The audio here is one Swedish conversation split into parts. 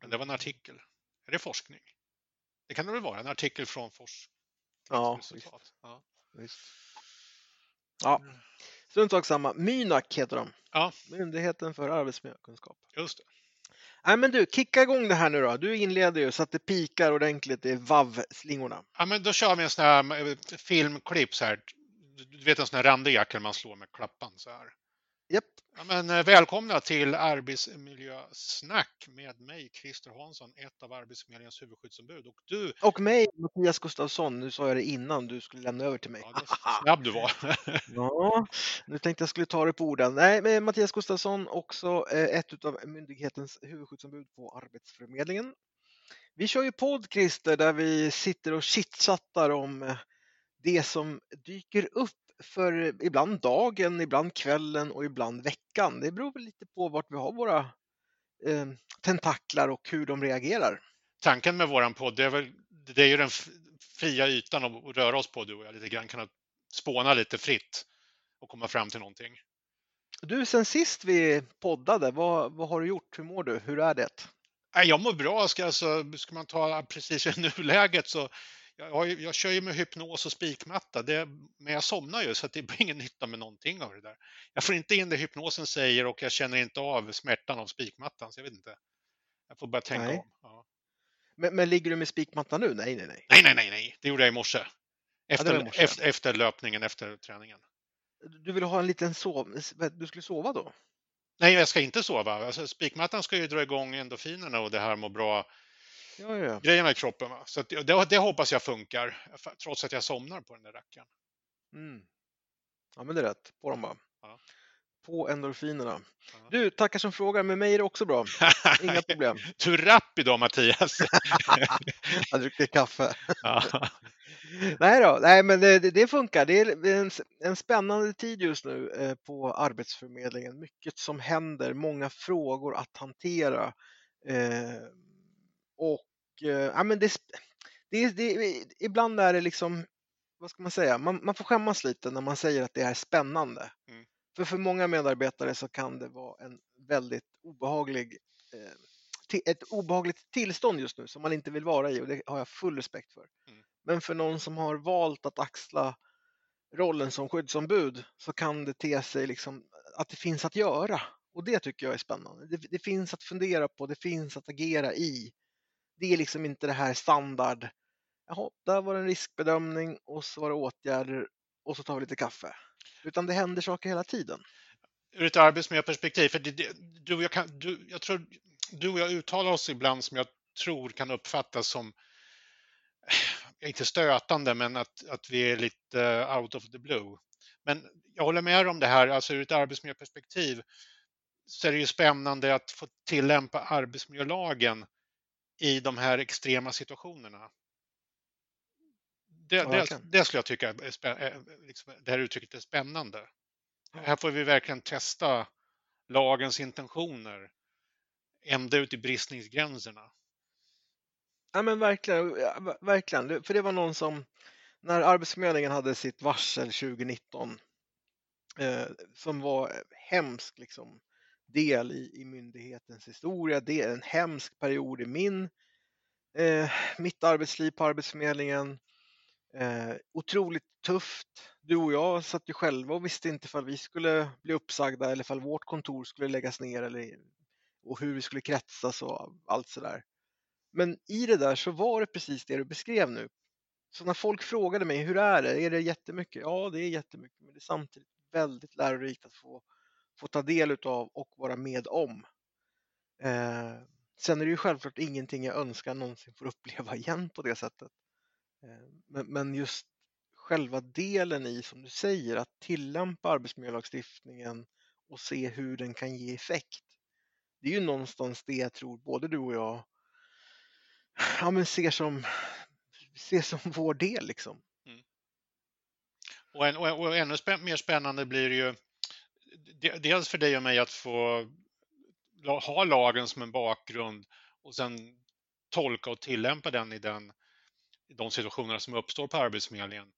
Men det var en artikel. Är det forskning? Det kan det väl vara, en artikel från Ja, forskningsresultat. Ja. Visst. Ja, strunt sak samma. Mynak heter de. Ja. Myndigheten för arbetsmiljökunskap. Just det. Nej men du, kicka igång det här nu då. Du inleder ju så att det pikar ordentligt i vav-slingorna. Ja, men då kör vi en sån här eh, filmklipp så här. Du vet en sån här randig jacka man slår med klappan så här. Japp. Ja, men, eh, välkomna till Arbetsmiljösnack med mig, Christer Hansson, ett av Arbetsförmedlingens huvudskyddsombud. Och du, Och mig, Mattias Gustafsson. Nu sa jag det innan du skulle lämna över till mig. ja, snabb du var. Ja, nu tänkte jag skulle ta det på orden. Nej, men Mattias Gustafsson, också eh, ett av myndighetens huvudskyddsombud på Arbetsförmedlingen. Vi kör ju podd, Christer, där vi sitter och chitchattar om eh, det som dyker upp för ibland dagen, ibland kvällen och ibland veckan. Det beror väl lite på vart vi har våra eh, tentaklar och hur de reagerar. Tanken med våran podd, det är, väl, det är ju den fria ytan att röra oss på, du och jag, lite grann kunna spåna lite fritt och komma fram till någonting. Du, sen sist vi poddade, vad, vad har du gjort? Hur mår du? Hur är det? Jag mår bra. Ska, alltså, ska man ta precis i nuläget så jag, jag kör ju med hypnos och spikmatta, det, men jag somnar ju så att det blir ingen nytta med någonting av det där. Jag får inte in det hypnosen säger och jag känner inte av smärtan av spikmattan, så jag vet inte. Jag får bara tänka Nej. om. Ja. Men, men ligger du med spikmatta nu? Nej, nej, nej. Nej, nej, nej, nej, det gjorde jag i morse. Efter, i morse. efter, efter löpningen, efter träningen. Du vill ha en liten sov... Du skulle sova då? Nej, jag ska inte sova. Alltså, spikmattan ska ju dra igång endorfinerna och det här må bra Ja, ja. grejerna i kroppen. Va? Så det, det hoppas jag funkar, trots att jag somnar på den där rackaren. Mm. Ja, men det är rätt. På dem bara. Ja. På endorfinerna. Du, tackar som frågar. Med mig är det också bra. Inga problem. Du är rapp idag Mattias. Jag dricker kaffe. Nej då, nej men det, det- det funkar. Det är en, en spännande tid just nu eh, på Arbetsförmedlingen. Mycket som händer, många frågor att hantera. Eh, och eh, ja, men det, det, det, ibland är det liksom, vad ska man säga, man, man får skämmas lite när man säger att det är spännande. Mm. För för många medarbetare så kan det vara en väldigt obehaglig eh, ett obehagligt tillstånd just nu som man inte vill vara i och det har jag full respekt för. Mm. Men för någon som har valt att axla rollen som skyddsombud så kan det te sig liksom att det finns att göra och det tycker jag är spännande. Det, det finns att fundera på, det finns att agera i. Det är liksom inte det här standard. Jaha, där var det en riskbedömning och så var det åtgärder och så tar vi lite kaffe. Utan det händer saker hela tiden. Ur ett arbetsmiljöperspektiv, för det, det, du och jag, kan, du, jag tror du och jag uttalar oss ibland som jag tror kan uppfattas som eh, inte stötande, men att, att vi är lite out of the blue. Men jag håller med om det här, alltså ur ett arbetsmiljöperspektiv så är det ju spännande att få tillämpa arbetsmiljölagen i de här extrema situationerna. Det, det, det skulle jag tycka är är liksom, det här uttrycket är spännande. Här får vi verkligen testa lagens intentioner ända ut i bristningsgränserna. Ja men verkligen, verkligen. För det var någon som, när Arbetsförmedlingen hade sitt varsel 2019, eh, som var hemsk liksom, del i, i myndighetens historia, det är en hemsk period i min, eh, mitt arbetsliv på Arbetsförmedlingen. Eh, otroligt tufft. Du och jag satt ju själva och visste inte ifall vi skulle bli uppsagda eller ifall vårt kontor skulle läggas ner eller, och hur vi skulle kretsas och allt sådär. Men i det där så var det precis det du beskrev nu. Så när folk frågade mig, hur är det? Är det jättemycket? Ja, det är jättemycket, men det är samtidigt väldigt lärorikt att få, få ta del utav och vara med om. Eh, sen är det ju självklart ingenting jag önskar någonsin får uppleva igen på det sättet. Eh, men, men just själva delen i, som du säger, att tillämpa arbetsmiljölagstiftningen och se hur den kan ge effekt. Det är ju någonstans det jag tror både du och jag ja, men ser, som, ser som vår del. Liksom. Mm. Och, en, och, och ännu spä, mer spännande blir det ju dels för dig och mig att få ha lagen som en bakgrund och sen tolka och tillämpa den i, den, i de situationer som uppstår på Arbetsförmedlingen.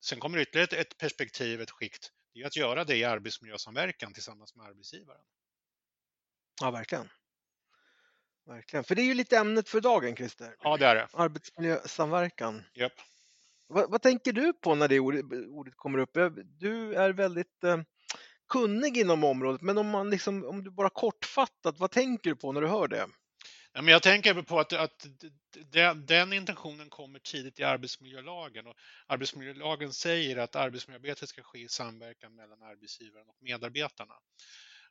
Sen kommer ytterligare ett, ett perspektiv, ett skikt, det är att göra det i arbetsmiljösamverkan tillsammans med arbetsgivaren. Ja, verkligen. verkligen. För det är ju lite ämnet för dagen, Christer. Ja, det är det. Arbetsmiljösamverkan. Yep. Vad, vad, tänker du på när det ordet, ordet kommer upp? Du är väldigt eh, kunnig inom området, men om, man liksom, om du bara kortfattat, vad tänker du på när du hör det? Ja, men jag tänker på att, att den, den intentionen kommer tidigt i arbetsmiljölagen och arbetsmiljölagen säger att arbetsmiljöarbetet ska ske i samverkan mellan arbetsgivaren och medarbetarna.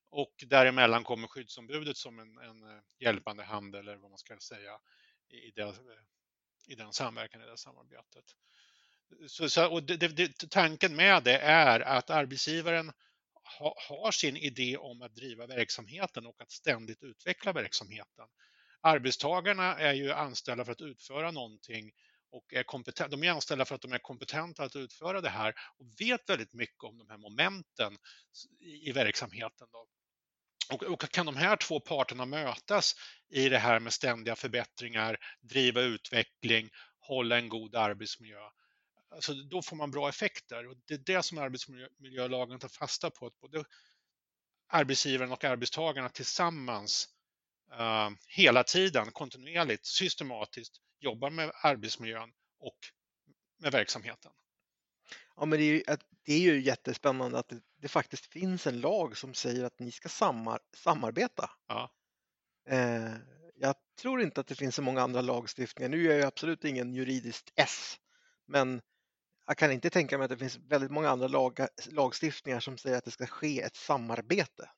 Och däremellan kommer skyddsombudet som en, en eh, hjälpande hand eller vad man ska säga i, det, eh, i den samverkan, i det samarbetet. Så, så, och det, det, tanken med det är att arbetsgivaren ha, har sin idé om att driva verksamheten och att ständigt utveckla verksamheten. Arbetstagarna är ju anställda för att utföra någonting och är kompetent, de är anställda för att de är kompetenta att utföra det här och vet väldigt mycket om de här momenten i, i verksamheten. Då. Och, och, kan de här två parterna mötas i det här med ständiga förbättringar, driva utveckling, hålla en god arbetsmiljö, alltså då får man bra effekter. Och det är det som arbetsmiljölagen tar fasta på, att både arbetsgivaren och arbetstagarna tillsammans uh, hela tiden, kontinuerligt, systematiskt jobbar med arbetsmiljön och med verksamheten. Ja, men det är ju, det är ju jättespännande att det, det, faktiskt finns en lag som säger att ni ska samar, samarbeta. Ja. Eh, jag tror inte att det finns så många andra lagstiftningar. Nu är jag absolut ingen juridiskt S, men jag kan inte tänka mig att det finns väldigt många andra lag, lagstiftningar som säger att det ska ske ett samarbete.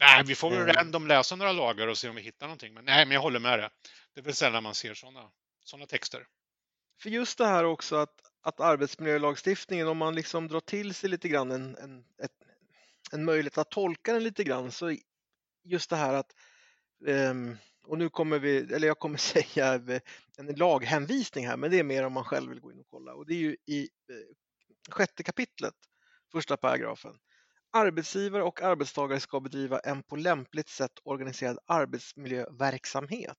Nej, vi får väl eh. random läsa några lagar och se om vi hittar någonting. Men nej, men jag håller med det. Det är väl sällan man ser sådana såna texter. För just det här också att, att arbetsmiljölagstiftningen, om man liksom drar till sig lite grann en, en, ett, en möjlighet att tolka den lite grann, så just det här att um, och nu kommer vi, eller jag kommer säga eh, en laghänvisning här, men det är mer om man själv vill gå in och kolla. Och det är ju i eh, sjätte kapitlet, första paragrafen. Arbetsgivare och arbetstagare ska bedriva en på lämpligt sätt organiserad arbetsmiljöverksamhet.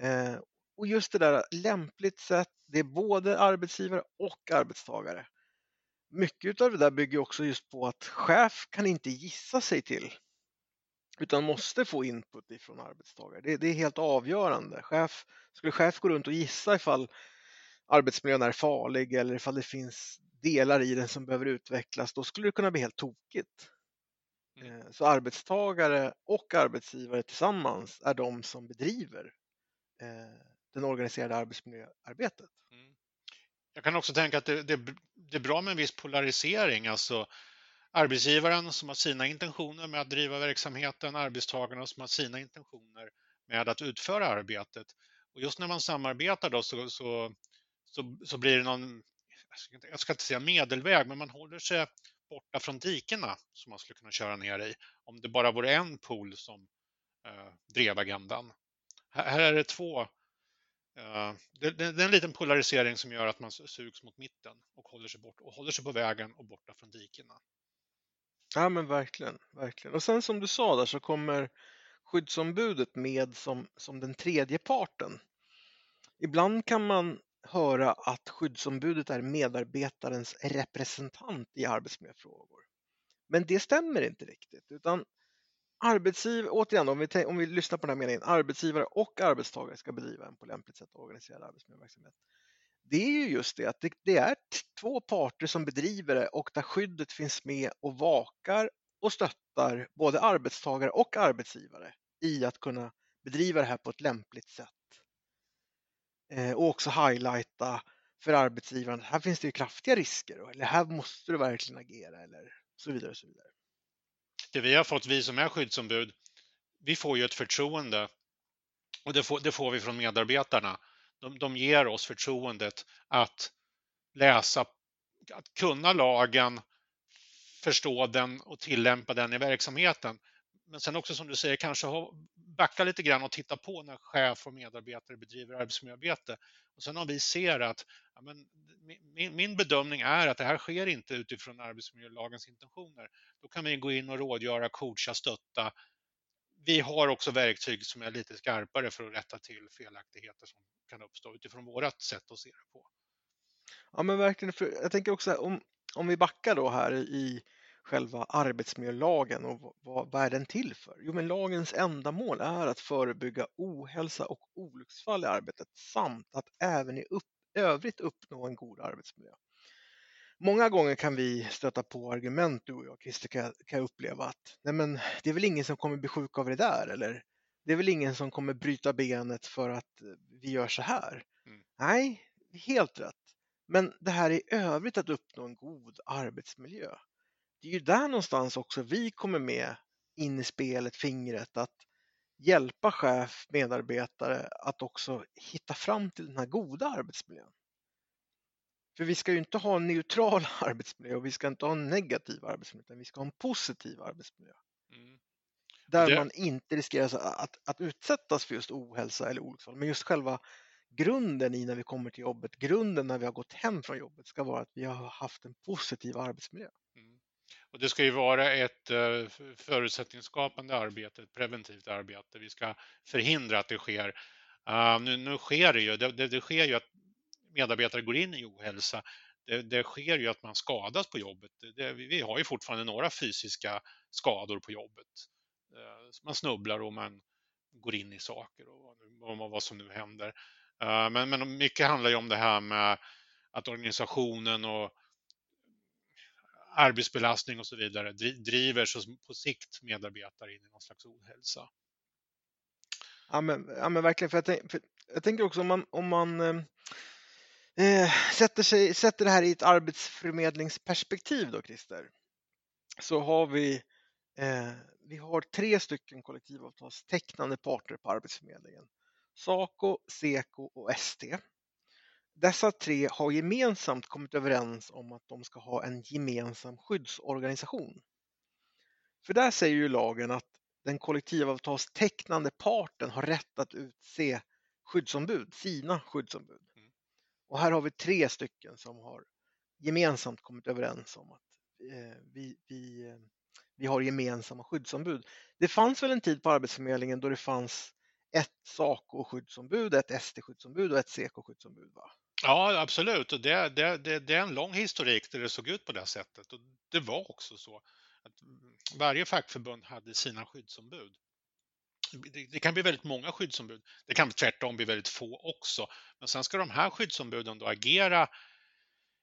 Eh, och just det där lämpligt sätt, det är både arbetsgivare och arbetstagare. Mycket av det där bygger också just på att chef kan inte gissa sig till utan måste få input ifrån arbetstagare. Det, det, är helt avgörande. Chef, skulle chef gå runt och gissa ifall arbetsmiljön är farlig eller ifall det finns delar i den som behöver utvecklas, då skulle det kunna bli helt tokigt. Mm. Eh, så arbetstagare och arbetsgivare tillsammans är de som bedriver eh, den organiserade arbetsmiljöarbetet. Mm. Jag kan också tänka att det, det, det, är bra med en viss polarisering. Alltså, arbetsgivaren som har sina intentioner med att driva verksamheten, arbetstagarna som har sina intentioner med att utföra arbetet. Och just när man samarbetar då så, så, så, så blir det någon, jag ska inte säga medelväg, men man håller sig borta från dikena som man skulle kunna köra ner i om det bara vore en pool som eh, drev agendan. Här, här är det två Eh, det, det, det, är en liten polarisering som gör att man sugs mot mitten och håller sig, bort, och håller sig på vägen och borta från dikena. Ja men verkligen, verkligen. Och sen som du sa där så kommer skyddsombudet med som, som den tredje parten. Ibland kan man höra att skyddsombudet är medarbetarens representant i arbetsmiljöfrågor. Men det stämmer inte riktigt utan arbetsgivare, återigen om vi, om vi lyssnar på den här meningen, arbetsgivare och arbetstagare ska bedriva en på lämpligt sätt organiserad arbetsmiljöverksamhet det är ju just det att det, det, är två parter som bedriver det och där skyddet finns med och vakar och stöttar både arbetstagare och arbetsgivare i att kunna bedriva det här på ett lämpligt sätt. Eh, och också highlighta för arbetsgivaren, här finns det ju kraftiga risker eller här måste du verkligen agera eller så vidare. Och så vidare. Det vi har fått, vi som är skyddsombud, vi får ju ett förtroende och det får, det får vi från medarbetarna de, de ger oss förtroendet att läsa, att kunna lagen, förstå den och tillämpa den i verksamheten. Men sen också som du säger, kanske backa lite grann och titta på när chef och medarbetare bedriver arbetsmiljöarbete. Och sen om vi ser att ja, men, min, min, bedömning är att det här sker inte utifrån arbetsmiljölagens intentioner, då kan vi gå in och rådgöra, coacha, stötta. Vi har också verktyg som är lite skarpare för att rätta till felaktigheter som kan uppstå utifrån vårt sätt att se det på. Ja men verkligen, för jag tänker också om, om vi backar då här i själva arbetsmiljölagen och vad, vad är den till för? Jo, men lagens ändamål är att förebygga ohälsa och olycksfall i arbetet samt att även i upp, övrigt uppnå en god arbetsmiljö. Många gånger kan vi stöta på argument, du och jag Christer, kan, kan jag uppleva att nej men, det är väl ingen som kommer bli sjuk av det där eller det är väl ingen som kommer bryta benet för att vi gör så här. Mm. Nej, helt rätt. Men det här i övrigt att uppnå en god arbetsmiljö. Det är ju där någonstans också vi kommer med in i spelet, fingret, att hjälpa chef, medarbetare att också hitta fram till den här goda arbetsmiljön. För vi ska ju inte ha en neutral arbetsmiljö och vi ska inte ha en negativ arbetsmiljö, utan vi ska ha en positiv arbetsmiljö. Mm. Där det... man inte riskerar att, att utsättas för just ohälsa eller olycksfall, men just själva grunden i när vi kommer till jobbet, grunden när vi har gått hem från jobbet ska vara att vi har haft en positiv arbetsmiljö. Mm. Och det ska ju vara ett uh, förutsättningsskapande arbete, ett preventivt arbete. Vi ska förhindra att det sker. Uh, nu, nu sker det ju, det, det, det, sker ju att medarbetare går in i ohälsa. Det, det sker ju att man skadas på jobbet. vi har ju fortfarande några fysiska skador på jobbet. Eh, man snubblar och man går in i saker och, och vad som nu händer. Eh, men, men mycket handlar ju om det här med att organisationen och arbetsbelastning och så vidare driver så på sikt medarbetare in i någon slags ohälsa. Ja men, ja, men verkligen, för jag, tänk, för jag tänker också om man, om man eh, eh, sätter, sig, sätter det här i ett arbetsförmedlingsperspektiv då Christer, så har vi, eh, vi har tre stycken kollektivavtalstecknande parter på Arbetsförmedlingen. Saco, Seko och ST. Dessa tre har gemensamt kommit överens om att de ska ha en gemensam skyddsorganisation. För där säger ju lagen att den kollektivavtalstecknande parten har rätt att utse skyddsombud, sina skyddsombud. Och här har vi tre stycken som har gemensamt kommit överens om att eh, vi, vi, vi har gemensamma skyddsombud. Det fanns väl en tid på Arbetsförmedlingen då det fanns ett SACO-skyddsombud, ett ST-skyddsombud och ett SEKO-skyddsombud. Va? Ja, absolut. Det, det, det, det, är en lång historik där det såg ut på det sättet. Och det var också så att varje fackförbund hade sina skyddsombud. Det, det kan bli väldigt många skyddsombud. Det kan tvärtom bli väldigt få också. Men sen ska de här skyddsombuden då agera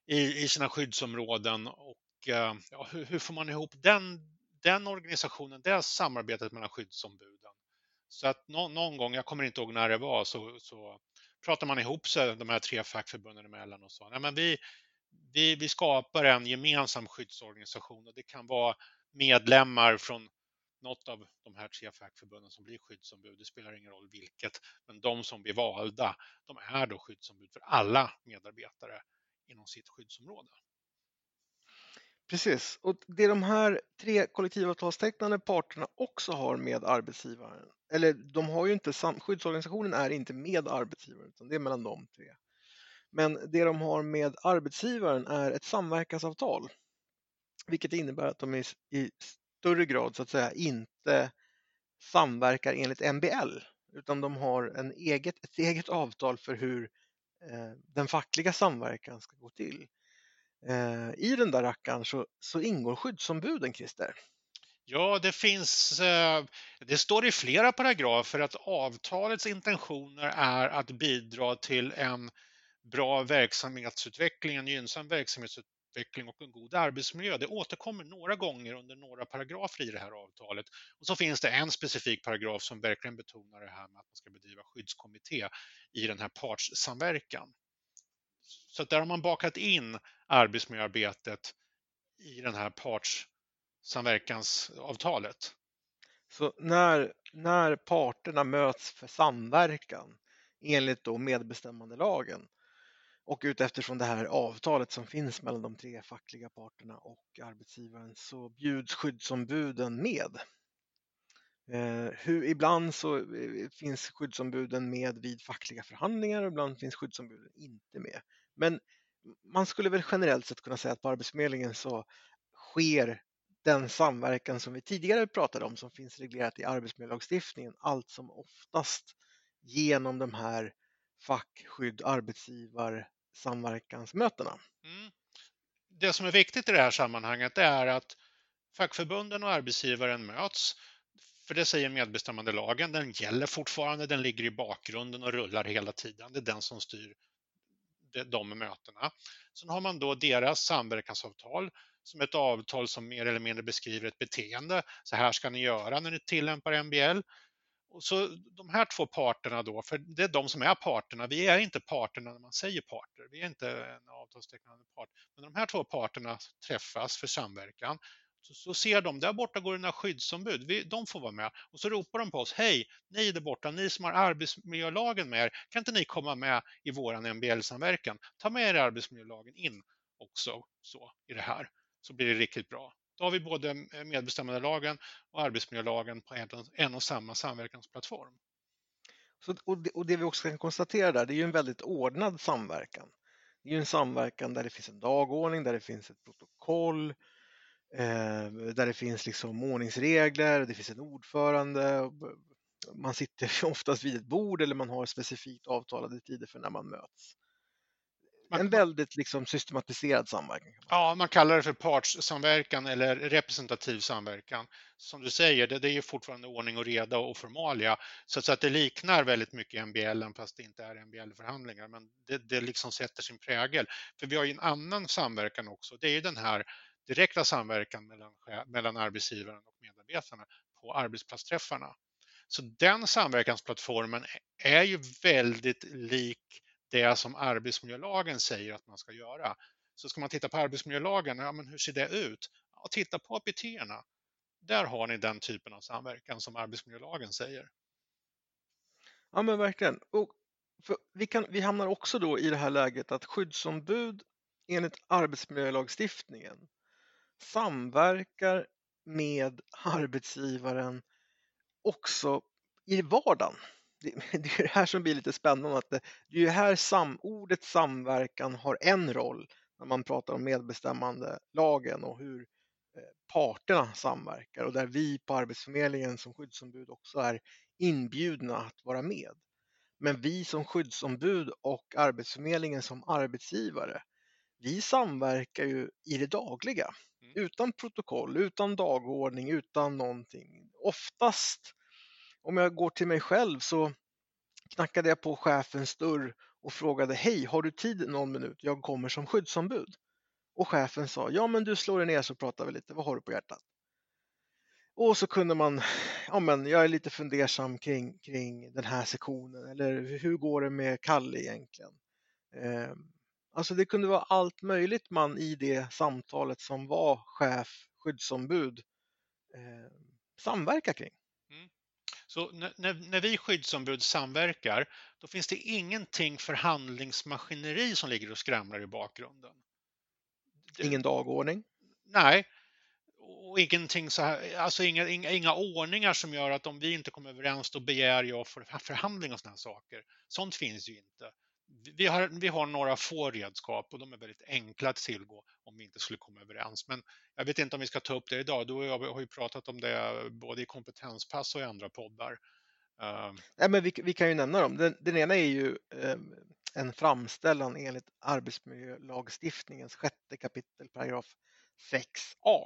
i, i sina skyddsområden och eh, ja, hur, hur, får man ihop den, den organisationen, det samarbetet mellan skyddsombuden? Så att någon, någon, gång, jag kommer inte ihåg när det var, så, så pratar man ihop sig de här tre fackförbunden emellan och sa, nej men vi, vi, vi skapar en gemensam skyddsorganisation och det kan vara medlemmar från något av de här tre fackförbunden som blir skyddsombud, det spelar ingen roll vilket, men de som blir valda, de är då skyddsombud för alla medarbetare inom sitt skyddsområde. Precis, och det de här tre kollektivavtalstecknande parterna också har med arbetsgivaren, eller de har ju inte, skyddsorganisationen är inte med arbetsgivaren utan det är mellan de tre. Men det de har med arbetsgivaren är ett samverkansavtal, vilket innebär att de i, i större grad så att säga inte samverkar enligt MBL, utan de har en eget, ett eget avtal för hur eh, den fackliga samverkan ska gå till. Eh, I den där rackaren så, så ingår skyddsombuden, Christer. Ja, det finns, eh, det står i flera paragrafer att avtalets intentioner är att bidra till en bra verksamhetsutveckling, en gynnsam verksamhetsutveckling och en god arbetsmiljö. Det återkommer några gånger under några paragrafer i det här avtalet. Och så finns det en specifik paragraf som verkligen betonar det här med att man ska bedriva skyddskommitté i den här partssamverkan. Så där har man bakat in arbetsmiljöarbetet i den här partssamverkansavtalet. Så när, när parterna möts för samverkan enligt då medbestämmandelagen och uteftersom det här avtalet som finns mellan de tre fackliga parterna och arbetsgivaren så bjuds skyddsombuden med. Eh, hur, ibland så eh, finns skyddsombuden med vid fackliga förhandlingar och ibland finns skyddsombuden inte med. Men man skulle väl generellt sett kunna säga att på Arbetsförmedlingen så sker den samverkan som vi tidigare pratade om som finns reglerat i arbetsmiljölagstiftningen allt som oftast genom de här fackskydd arbetsgivar samverkansmötena. Mm. Det som är viktigt i det här sammanhanget är att fackförbunden och arbetsgivaren möts, för det säger medbestämmandelagen, den gäller fortfarande, den ligger i bakgrunden och rullar hela tiden. Det är den som styr de mötena. Sen har man då deras samverkansavtal som ett avtal som mer eller mindre beskriver ett beteende. Så här ska ni göra när ni tillämpar MBL. Så de här två parterna då, för det är de som är parterna. Vi är inte parterna när man säger parter. Vi är inte en avtalstecknande part. Men de här två parterna träffas för samverkan. Så, så ser de, där borta går det några skyddsombud, vi, de får vara med. Och så ropar de på oss, hej, ni där borta, ni som har arbetsmiljölagen med er, kan inte ni komma med i våran MBL-samverkan? Ta med er arbetsmiljölagen in också så, i det här, så blir det riktigt bra. Då har vi både eh, medbestämmandelagen och arbetsmiljölagen på en, och samma samverkansplattform. Så, och, det, och det vi också kan konstatera där, det är ju en väldigt ordnad samverkan. Det är ju en samverkan där det finns en dagordning, där det finns ett protokoll, eh, där det finns liksom ordningsregler, det finns en ordförande. Man sitter oftast vid ett bord eller man har specifikt avtalade tider för när man möts en väldigt liksom systematiserad samverkan. Ja, man kallar det för partssamverkan eller representativ samverkan. Som du säger, det, det är ju fortfarande ordning och reda och formalia. Så, så, att det liknar väldigt mycket MBL fast det inte är MBL-förhandlingar. Men det, det liksom sätter sin prägel. För vi har ju en annan samverkan också. Det är ju den här direkta samverkan mellan, mellan arbetsgivaren och medarbetarna på arbetsplatsträffarna. Så den samverkansplattformen är ju väldigt lik det som arbetsmiljölagen säger att man ska göra. Så ska man titta på arbetsmiljölagen, ja, men hur ser det ut? Ja, titta på APT-erna. Där har ni den typen av samverkan som arbetsmiljölagen säger. Ja men verkligen. Och vi, kan, vi hamnar också då i det här läget att skyddsombud enligt arbetsmiljölagstiftningen samverkar med arbetsgivaren också i vardagen det, det är det här som blir lite spännande. Att det, det är ju här sam, ordet samverkan har en roll när man pratar om medbestämmande lagen och hur eh, parterna samverkar och där vi på Arbetsförmedlingen som skyddsombud också är inbjudna att vara med. Men vi som skyddsombud och Arbetsförmedlingen som arbetsgivare, vi samverkar ju i det dagliga mm. utan protokoll, utan dagordning, utan någonting. Oftast om jag går till mig själv så knackade jag på chefens dörr och frågade Hej, har du tid någon minut? Jag kommer som skyddsombud. Och chefen sa Ja, men du slår dig ner så pratar vi lite. Vad har du på hjärtat? Och så kunde man, ja men jag är lite fundersam kring, kring den här sektionen eller hur går det med Kalle egentligen? Eh, alltså det kunde vara allt möjligt man i det samtalet som var chef, skyddsombud eh, samverka kring. Så när, när vi skyddsombud samverkar, då finns det ingenting förhandlingsmaskineri som ligger och skramlar i bakgrunden. Ingen dagordning? Nej, och ingenting så här, alltså inga, inga, inga ordningar som gör att om vi inte kommer överens då begär jag för förhandling och sådana saker. Sånt finns ju inte vi har, vi har några få redskap och de är väldigt enkla att tillgå om vi inte skulle komma överens. Men jag vet inte om vi ska ta upp det idag. Du och jag har ju pratat om det både i kompetenspass och i andra poddar. Ehm. Ja, men vi, vi, kan ju nämna dem. Den, den ena är ju eh, en framställan enligt arbetsmiljölagstiftningens sjätte kapitel paragraf 6a.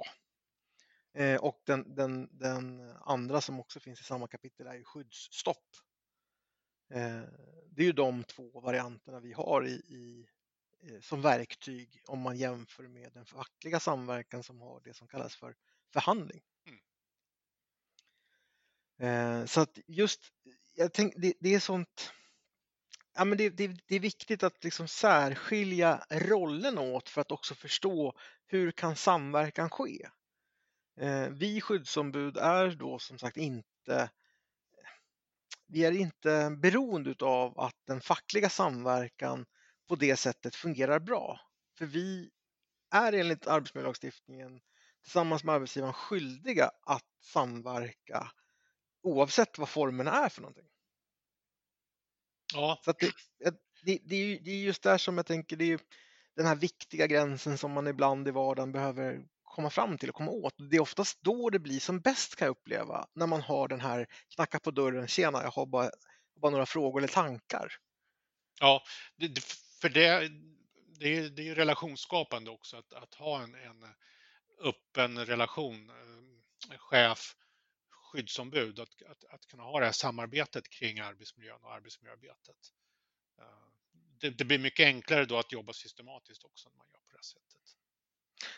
Eh, och den, den, den, andra som också finns i samma kapitel är ju skyddsstopp. Eh, det är ju de två varianterna vi har i, i, eh, som verktyg om man jämför med den fackliga samverkan som har det som kallas för förhandling. Mm. Eh, så att just, jag tänk, det, det är sånt, ja men det, det, det, är viktigt att liksom särskilja rollerna åt för att också förstå hur kan samverkan ske. Vi skyddsombud är då som sagt inte vi är inte beroende av att den fackliga samverkan på det sättet fungerar bra. För vi är enligt arbetsmiljölagstiftningen tillsammans med arbetsgivaren skyldiga att samverka oavsett vad formerna är för någonting. Ja. Så det, det, det, är, det är just där som jag tänker, det är den här viktiga gränsen som man ibland i vardagen behöver komma fram till och komma åt. Det är oftast då det blir som bäst kan jag uppleva, när man har den här knacka på dörren, tjena, jag har bara, bara några frågor eller tankar. Ja, för det, det är, det är relationsskapande också att, att ha en, en öppen relation, eh, chef, skyddsombud, att, att, att kunna ha det här samarbetet kring arbetsmiljön och arbetsmiljöarbetet. Eh, det, det, blir mycket enklare då att jobba systematiskt också när man gör på det sättet.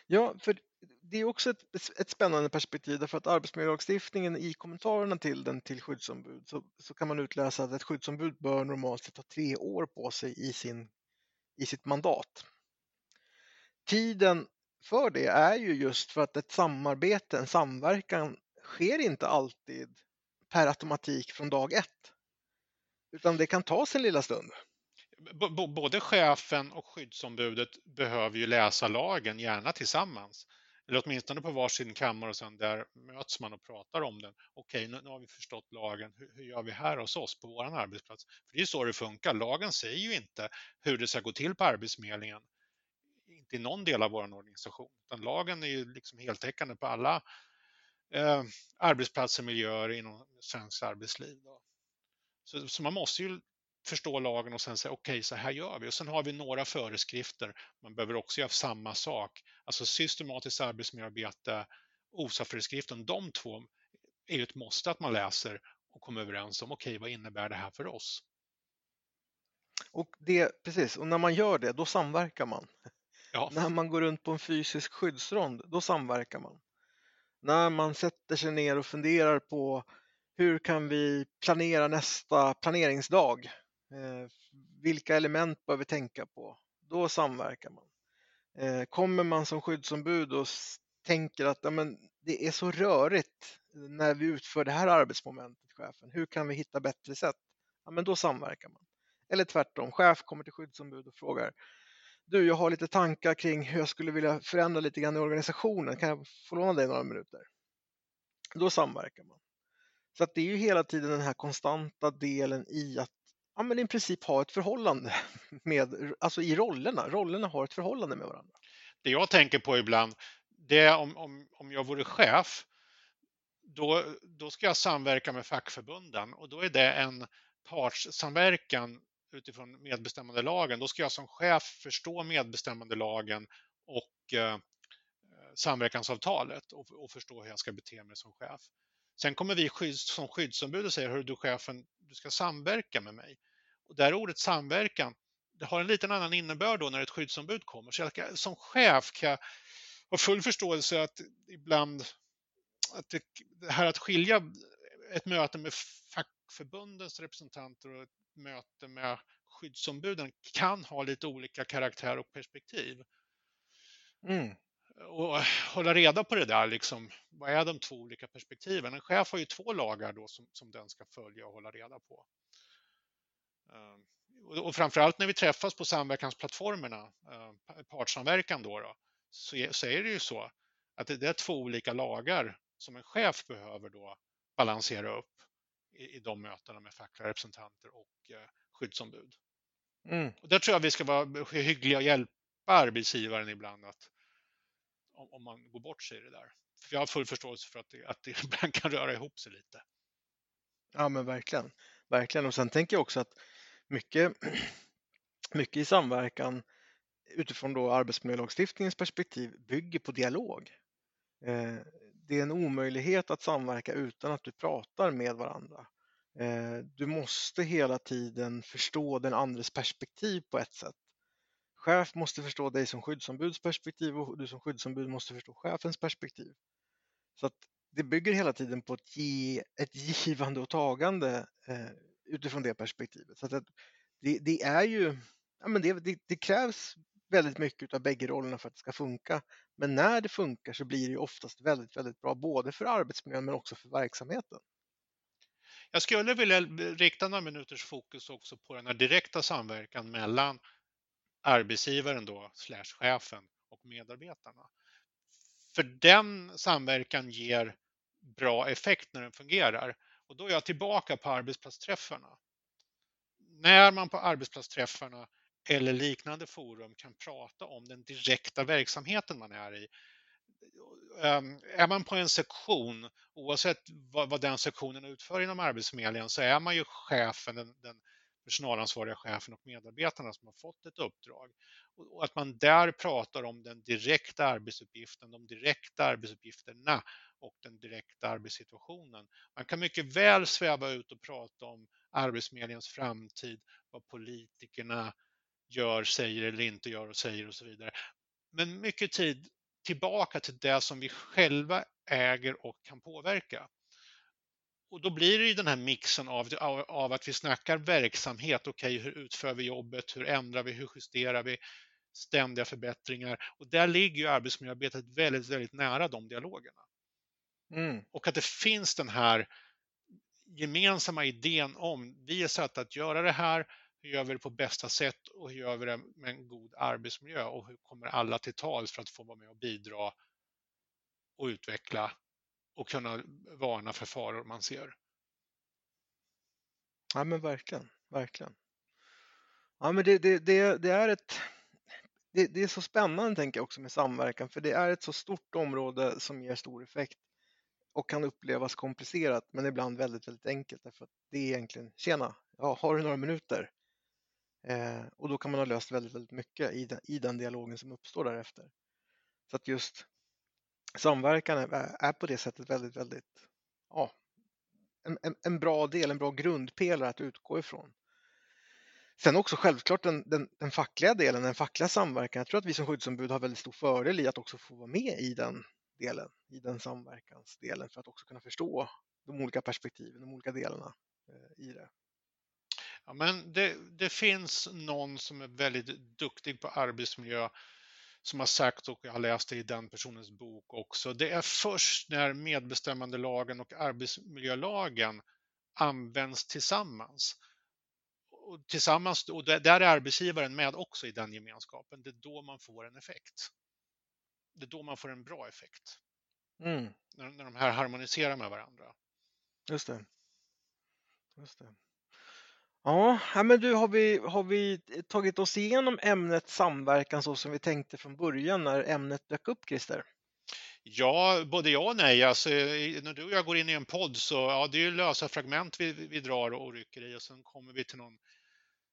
Ja, för det är också ett, ett spännande perspektiv därför att arbetsmiljölagstiftningen i kommentarerna till den till skyddsombud så, så kan man utläsa att ett skyddsombud bör normalt sett ha tre år på sig i, sin, i sitt mandat. Tiden för det är ju just för att ett samarbete, en samverkan sker inte alltid per automatik från dag ett. Utan det kan ta sin lilla stund både chefen och skyddsombudet behöver ju läsa lagen, gärna tillsammans. Eller åtminstone på varsin kammare och sen där möts man och pratar om den. Okej, nu, nu har vi förstått lagen. Hur, hur, gör vi här hos oss på vår arbetsplats? För Det är så det funkar. Lagen säger ju inte hur det ska gå till på Arbetsförmedlingen. Inte i någon del av vår organisation. Utan lagen är ju liksom heltäckande på alla eh, arbetsplatser, miljöer inom svenskt arbetsliv. Så, så, man måste ju förstå lagen och sen säga okej, okay, så här gör vi. Och sen har vi några föreskrifter. Man behöver också göra samma sak. Alltså systematiskt arbetsmiljöarbete, OSA-föreskriften, de två är ju ett måste att man läser och kommer överens om okej, okay, vad innebär det här för oss? Och det, precis, och när man gör det, då samverkar man. Ja. När man går runt på en fysisk skyddsrond, då samverkar man när man sätter sig ner och funderar på hur kan vi planera nästa planeringsdag? Eh, vilka element bör vi tänka på? Då samverkar man. Eh, kommer man som skyddsombud och tänker att ja, men det är så rörigt när vi utför det här arbetsmomentet, chefen. Hur kan vi hitta bättre sätt? Ja, men då samverkar man. Eller tvärtom, chef kommer till skyddsombud och frågar du, jag har lite tankar kring hur jag skulle vilja förändra lite grann i organisationen. Kan jag få låna dig några minuter? Då samverkar man. Så att det är ju hela tiden den här konstanta delen i att ja, men i princip ha ett förhållande med, alltså i rollerna. Rollerna har ett förhållande med varandra. Det jag tänker på ibland, det är om, om, om jag vore chef, då, då ska jag samverka med fackförbunden och då är det en partssamverkan utifrån medbestämmandelagen, då ska jag som chef förstå medbestämmandelagen och eh, samverkansavtalet och, och, förstå hur jag ska bete mig som chef. Sen kommer vi skydds, som skyddsombud och säger, hör du chefen, du ska samverka med mig. Och där ordet samverkan, det har en liten annan innebörd då när ett skyddsombud kommer. Så jag, som chef kan jag ha full förståelse att ibland att det, det här att skilja ett möte med fackförbundens representanter och ett möte med skyddsombuden kan ha lite olika karaktär och perspektiv. Mm. Och hålla reda på det där, liksom, vad är de två olika perspektiven? En chef har ju två lagar då som, som den ska följa och hålla reda på. Ehm, och framförallt när vi träffas på samverkansplattformarna, ehm, partssamverkan då, då så, är, så är det ju så att det är två olika lagar som en chef behöver då balansera upp i, i de mötena med fackliga representanter och eh, skyddsombud. Mm. Och där tror jag vi ska vara hyggliga och hjälpa arbetsgivaren ibland att om, om man går bort sig i det där. För jag har full förståelse för att det, att det ibland kan röra ihop sig lite. Ja men verkligen. Verkligen. Och sen tänker jag också att mycket, mycket i samverkan utifrån då arbetsmiljölagstiftningens perspektiv bygger på dialog. Eh, det är en omöjlighet att samverka utan att du pratar med varandra. Eh, du måste hela tiden förstå den andres perspektiv på ett sätt. Chef måste förstå dig som skyddsombuds perspektiv och du som skyddsombud måste förstå chefens perspektiv. Så att det bygger hela tiden på ett, ge, ett givande och tagande eh, utifrån det perspektivet. Så att det, det är ju, ja, men det, det, det, krävs väldigt mycket av bägge rollerna för att det ska funka. Men när det funkar så blir det oftast väldigt, väldigt bra både för arbetsmiljön men också för verksamheten. Jag skulle vilja rikta några minuters fokus också på den här direkta samverkan mellan arbetsgivaren då, slash chefen och medarbetarna. För den samverkan ger bra effekt när den fungerar. Och då är jag tillbaka på arbetsplatsträffarna. När man på arbetsplatsträffarna eller liknande forum kan prata om den direkta verksamheten man är i. Ehm, är man på en sektion, oavsett vad, den sektionen utför inom Arbetsförmedlingen, så är man ju chefen, den, den personalansvariga chefen och medarbetarna som har fått ett uppdrag. Och att man där pratar om den direkta arbetsuppgiften, de direkta arbetsuppgifterna och den direkta arbetssituationen. Man kan mycket väl sväva ut och prata om Arbetsförmedlingens framtid, vad politikerna gör, säger eller inte gör och säger och så vidare. Men mycket tid tillbaka till det som vi själva äger och kan påverka. Och då blir det ju den här mixen av, av, av att vi snackar verksamhet. Okej, okay, hur utför vi jobbet? Hur ändrar vi? Hur justerar vi? Ständiga förbättringar. Och där ligger ju arbetsmiljöarbetet väldigt, väldigt nära de dialogerna. Mm. Och att det finns den här gemensamma idén om vi är satta att göra det här, hur gör vi det på bästa sätt och hur gör vi det med en god arbetsmiljö och hur kommer alla till tals för att få vara med och bidra och utveckla och kunna varna för faror man ser. Ja men verkligen, verkligen. Ja men det, det, det, det är ett det, det, är så spännande tänker jag också med samverkan för det är ett så stort område som ger stor effekt och kan upplevas komplicerat men ibland väldigt, väldigt enkelt därför att det är egentligen, tjena, ja, har du några minuter? Eh, och då kan man ha löst väldigt, väldigt mycket i den, i den dialogen som uppstår därefter. Så att just samverkan är, är på det sättet väldigt, väldigt, ja, en, en, en, bra del, en bra grundpelare att utgå ifrån. Sen också självklart den, den, den, fackliga delen, den fackliga samverkan. Jag tror att vi som skyddsombud har väldigt stor fördel i att också få vara med i den delen, i den samverkansdelen för att också kunna förstå de olika perspektiven, de olika delarna eh, i det. Ja, men det, det, finns någon som är väldigt duktig på arbetsmiljö som har sagt, och jag har läst det i den personens bok också, det är först när medbestämmandelagen och arbetsmiljölagen används tillsammans. Och tillsammans, och där är arbetsgivaren med också i den gemenskapen, det är då man får en effekt. Det är då man får en bra effekt. Mm. När, när de här harmoniserar med varandra. Just det. Just det. Ja, men du, har vi, har vi tagit oss igenom ämnet samverkan så som vi tänkte från början när ämnet dök upp, Christer? Ja, både ja och nej. Alltså, när du och jag går in i en podd så ja, det är lösa fragment vi, vi drar och rycker i och sen kommer vi till någon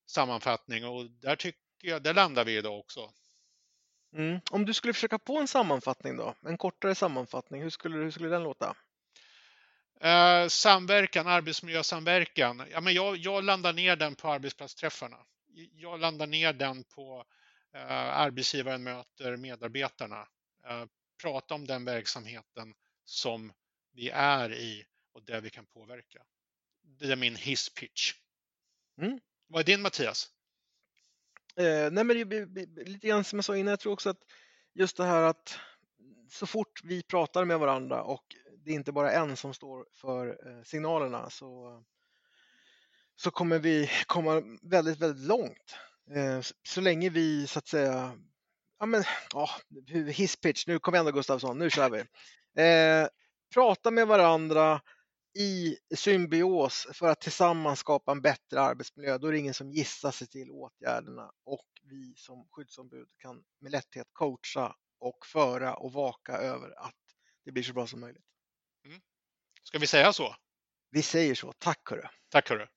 sammanfattning och där tycker jag, där landar vi idag också. Mm. Om du skulle försöka på en sammanfattning då, en kortare sammanfattning, hur skulle, hur skulle den låta? Eh, samverkan, arbetsmiljösamverkan. Ja, men jag, jag landar ner den på arbetsplatsträffarna. Jag landar ner den på eh, arbetsgivaren möter medarbetarna. Eh, prata om den verksamheten som vi är i och där vi kan påverka. Det är min hisspitch. Mm. Vad är din Mattias? Eh, nej men det, lite grann som jag sa innan, jag tror också att just det här att så fort vi pratar med varandra och det är inte bara en som står för eh, signalerna så, så kommer vi komma väldigt, väldigt långt. Eh, så länge vi så att säga, ja men, ja, hisspitch, nu kom igen Gustavsson, nu kör vi. Eh, prata med varandra i symbios för att tillsammans skapa en bättre arbetsmiljö. Då är det ingen som gissar sig till åtgärderna och vi som skyddsombud kan med lätthet coacha och föra och vaka över att det blir så bra som möjligt. Ska vi säga så? Vi säger så. Tack hörru. Tack hörru.